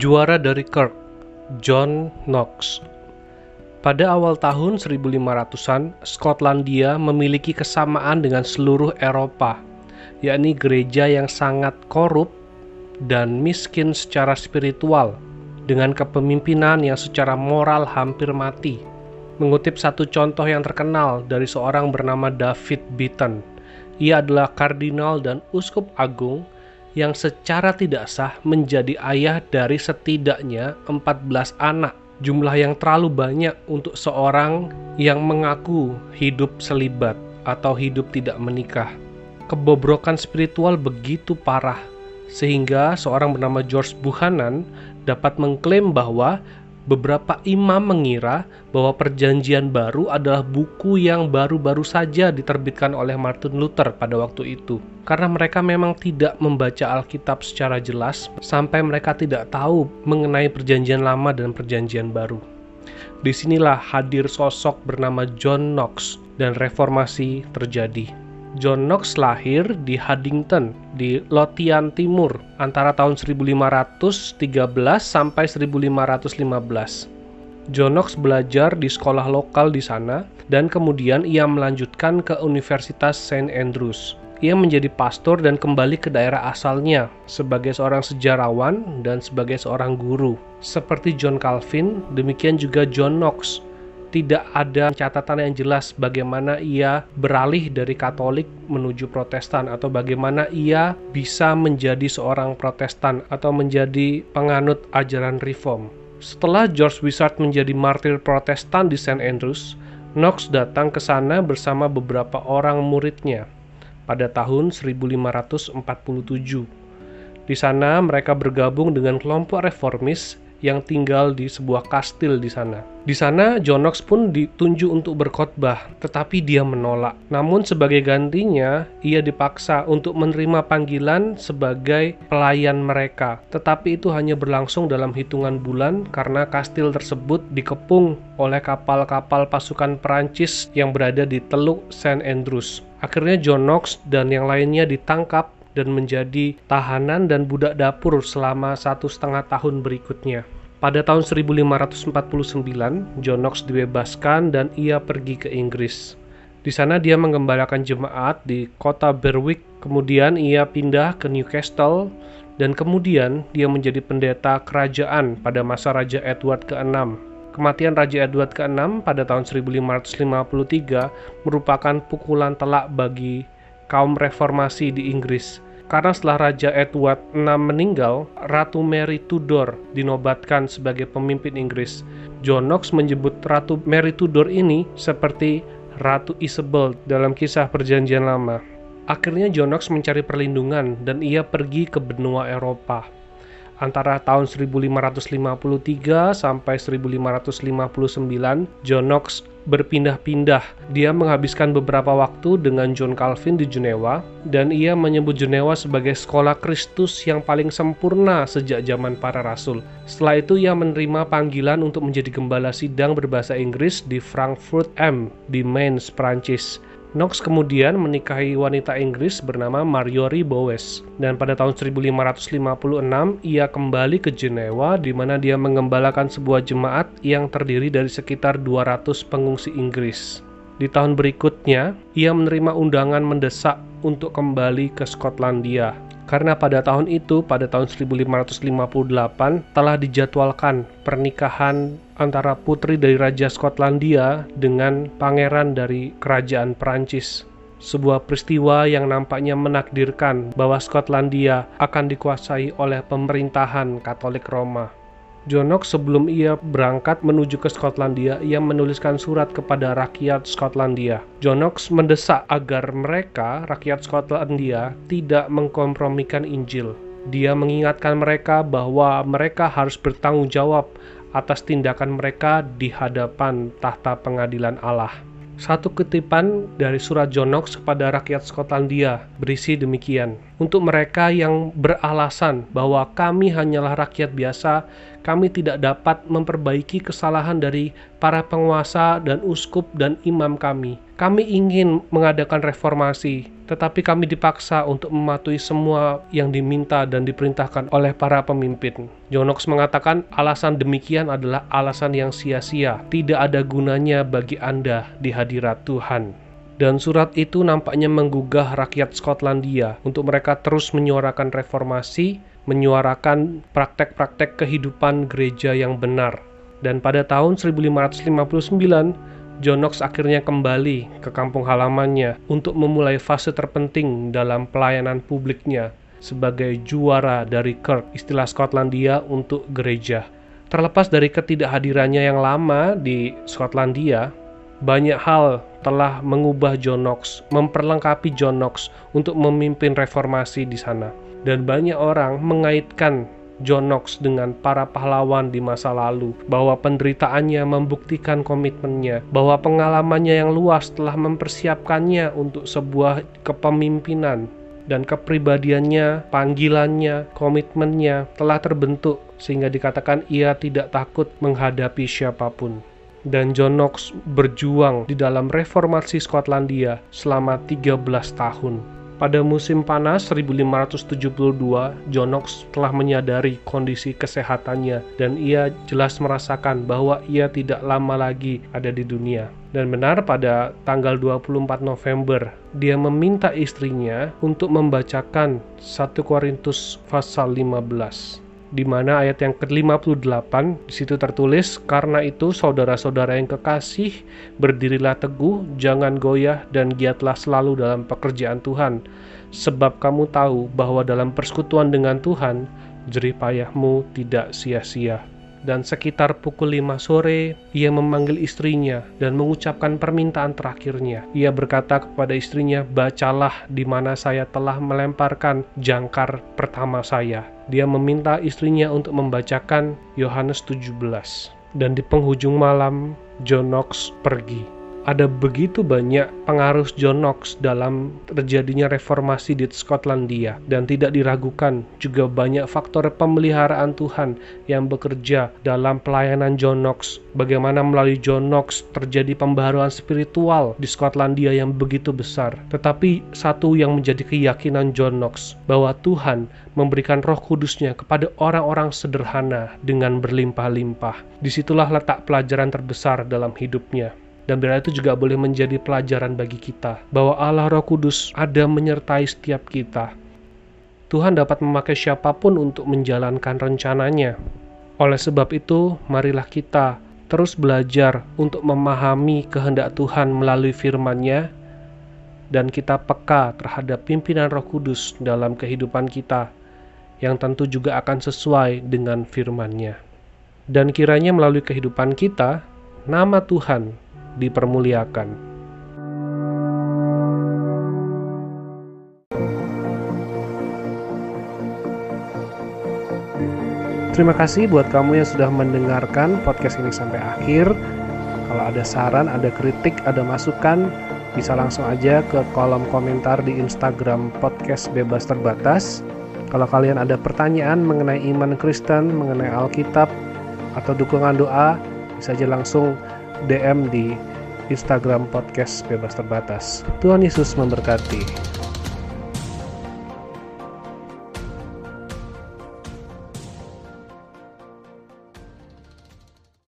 Juara dari Kirk, John Knox. Pada awal tahun 1500-an, Skotlandia memiliki kesamaan dengan seluruh Eropa, yakni gereja yang sangat korup dan miskin secara spiritual, dengan kepemimpinan yang secara moral hampir mati. Mengutip satu contoh yang terkenal dari seorang bernama David Beaton, ia adalah kardinal dan uskup agung yang secara tidak sah menjadi ayah dari setidaknya 14 anak. Jumlah yang terlalu banyak untuk seorang yang mengaku hidup selibat atau hidup tidak menikah. Kebobrokan spiritual begitu parah sehingga seorang bernama George Buchanan dapat mengklaim bahwa Beberapa imam mengira bahwa Perjanjian Baru adalah buku yang baru-baru saja diterbitkan oleh Martin Luther pada waktu itu, karena mereka memang tidak membaca Alkitab secara jelas sampai mereka tidak tahu mengenai Perjanjian Lama dan Perjanjian Baru. Di sinilah hadir sosok bernama John Knox dan reformasi terjadi. John Knox lahir di Haddington di Lothian Timur antara tahun 1513 sampai 1515. John Knox belajar di sekolah lokal di sana dan kemudian ia melanjutkan ke Universitas St. Andrews. Ia menjadi pastor dan kembali ke daerah asalnya sebagai seorang sejarawan dan sebagai seorang guru. Seperti John Calvin, demikian juga John Knox tidak ada catatan yang jelas bagaimana ia beralih dari Katolik menuju Protestan atau bagaimana ia bisa menjadi seorang Protestan atau menjadi penganut ajaran Reform. Setelah George Wishart menjadi martir Protestan di St. Andrews, Knox datang ke sana bersama beberapa orang muridnya pada tahun 1547. Di sana mereka bergabung dengan kelompok reformis yang tinggal di sebuah kastil di sana. Di sana John Knox pun ditunjuk untuk berkhotbah, tetapi dia menolak. Namun sebagai gantinya, ia dipaksa untuk menerima panggilan sebagai pelayan mereka. Tetapi itu hanya berlangsung dalam hitungan bulan karena kastil tersebut dikepung oleh kapal-kapal pasukan Perancis yang berada di Teluk St. Andrews. Akhirnya John Knox dan yang lainnya ditangkap dan menjadi tahanan dan budak dapur selama satu setengah tahun berikutnya. Pada tahun 1549, John Knox dibebaskan dan ia pergi ke Inggris. Di sana dia mengembalakan jemaat di kota Berwick, kemudian ia pindah ke Newcastle, dan kemudian dia menjadi pendeta kerajaan pada masa Raja Edward ke-6. Kematian Raja Edward ke-6 pada tahun 1553 merupakan pukulan telak bagi kaum reformasi di Inggris. Karena setelah Raja Edward VI meninggal, Ratu Mary Tudor dinobatkan sebagai pemimpin Inggris. John Knox menyebut Ratu Mary Tudor ini seperti Ratu Isabel dalam kisah Perjanjian Lama. Akhirnya John Knox mencari perlindungan dan ia pergi ke benua Eropa antara tahun 1553 sampai 1559, John Knox berpindah-pindah. Dia menghabiskan beberapa waktu dengan John Calvin di Jenewa dan ia menyebut Jenewa sebagai sekolah Kristus yang paling sempurna sejak zaman para rasul. Setelah itu ia menerima panggilan untuk menjadi gembala sidang berbahasa Inggris di Frankfurt M di Mainz, Prancis. Knox kemudian menikahi wanita Inggris bernama Marjorie Bowes dan pada tahun 1556 ia kembali ke Jenewa di mana dia mengembalakan sebuah jemaat yang terdiri dari sekitar 200 pengungsi Inggris. Di tahun berikutnya, ia menerima undangan mendesak untuk kembali ke Skotlandia karena pada tahun itu, pada tahun 1558, telah dijadwalkan pernikahan antara putri dari Raja Skotlandia dengan pangeran dari Kerajaan Perancis. Sebuah peristiwa yang nampaknya menakdirkan bahwa Skotlandia akan dikuasai oleh pemerintahan Katolik Roma. John Knox sebelum ia berangkat menuju ke Skotlandia, ia menuliskan surat kepada rakyat Skotlandia. John Knox mendesak agar mereka, rakyat Skotlandia, tidak mengkompromikan Injil. Dia mengingatkan mereka bahwa mereka harus bertanggung jawab atas tindakan mereka di hadapan tahta pengadilan Allah. Satu kutipan dari surat John kepada rakyat Skotlandia berisi demikian. Untuk mereka yang beralasan bahwa kami hanyalah rakyat biasa, kami tidak dapat memperbaiki kesalahan dari para penguasa dan uskup dan imam kami. Kami ingin mengadakan reformasi, tetapi kami dipaksa untuk mematuhi semua yang diminta dan diperintahkan oleh para pemimpin. John Knox mengatakan alasan demikian adalah alasan yang sia-sia, tidak ada gunanya bagi Anda di hadirat Tuhan. Dan surat itu nampaknya menggugah rakyat Skotlandia untuk mereka terus menyuarakan reformasi, menyuarakan praktek-praktek kehidupan gereja yang benar. Dan pada tahun 1559, John Knox akhirnya kembali ke kampung halamannya untuk memulai fase terpenting dalam pelayanan publiknya sebagai juara dari Kirk, istilah Skotlandia untuk gereja. Terlepas dari ketidakhadirannya yang lama di Skotlandia, banyak hal telah mengubah John Knox, memperlengkapi John Knox untuk memimpin reformasi di sana. Dan banyak orang mengaitkan John Knox dengan para pahlawan di masa lalu, bahwa penderitaannya membuktikan komitmennya, bahwa pengalamannya yang luas telah mempersiapkannya untuk sebuah kepemimpinan dan kepribadiannya, panggilannya, komitmennya telah terbentuk sehingga dikatakan ia tidak takut menghadapi siapa pun. Dan John Knox berjuang di dalam reformasi Skotlandia selama 13 tahun. Pada musim panas 1572, John Knox telah menyadari kondisi kesehatannya dan ia jelas merasakan bahwa ia tidak lama lagi ada di dunia. Dan benar pada tanggal 24 November, dia meminta istrinya untuk membacakan 1 Korintus pasal 15 di mana ayat yang ke-58 di situ tertulis karena itu saudara-saudara yang kekasih berdirilah teguh jangan goyah dan giatlah selalu dalam pekerjaan Tuhan. Sebab kamu tahu bahwa dalam persekutuan dengan Tuhan jerih payahmu tidak sia-sia dan sekitar pukul 5 sore ia memanggil istrinya dan mengucapkan permintaan terakhirnya. Ia berkata kepada istrinya, "Bacalah di mana saya telah melemparkan jangkar pertama saya." Dia meminta istrinya untuk membacakan Yohanes 17. Dan di penghujung malam, John Knox pergi ada begitu banyak pengaruh John Knox dalam terjadinya reformasi di Skotlandia. Dan tidak diragukan juga banyak faktor pemeliharaan Tuhan yang bekerja dalam pelayanan John Knox. Bagaimana melalui John Knox terjadi pembaharuan spiritual di Skotlandia yang begitu besar. Tetapi satu yang menjadi keyakinan John Knox bahwa Tuhan memberikan roh kudusnya kepada orang-orang sederhana dengan berlimpah-limpah. Di situlah letak pelajaran terbesar dalam hidupnya dan bila itu juga boleh menjadi pelajaran bagi kita bahwa Allah Roh Kudus ada menyertai setiap kita. Tuhan dapat memakai siapa pun untuk menjalankan rencananya. Oleh sebab itu, marilah kita terus belajar untuk memahami kehendak Tuhan melalui firman-Nya dan kita peka terhadap pimpinan Roh Kudus dalam kehidupan kita yang tentu juga akan sesuai dengan firman-Nya. Dan kiranya melalui kehidupan kita, nama Tuhan dipermuliakan. Terima kasih buat kamu yang sudah mendengarkan podcast ini sampai akhir. Kalau ada saran, ada kritik, ada masukan, bisa langsung aja ke kolom komentar di Instagram podcast bebas terbatas. Kalau kalian ada pertanyaan mengenai iman Kristen, mengenai Alkitab, atau dukungan doa, bisa aja langsung DM di Instagram podcast bebas terbatas. Tuhan Yesus memberkati.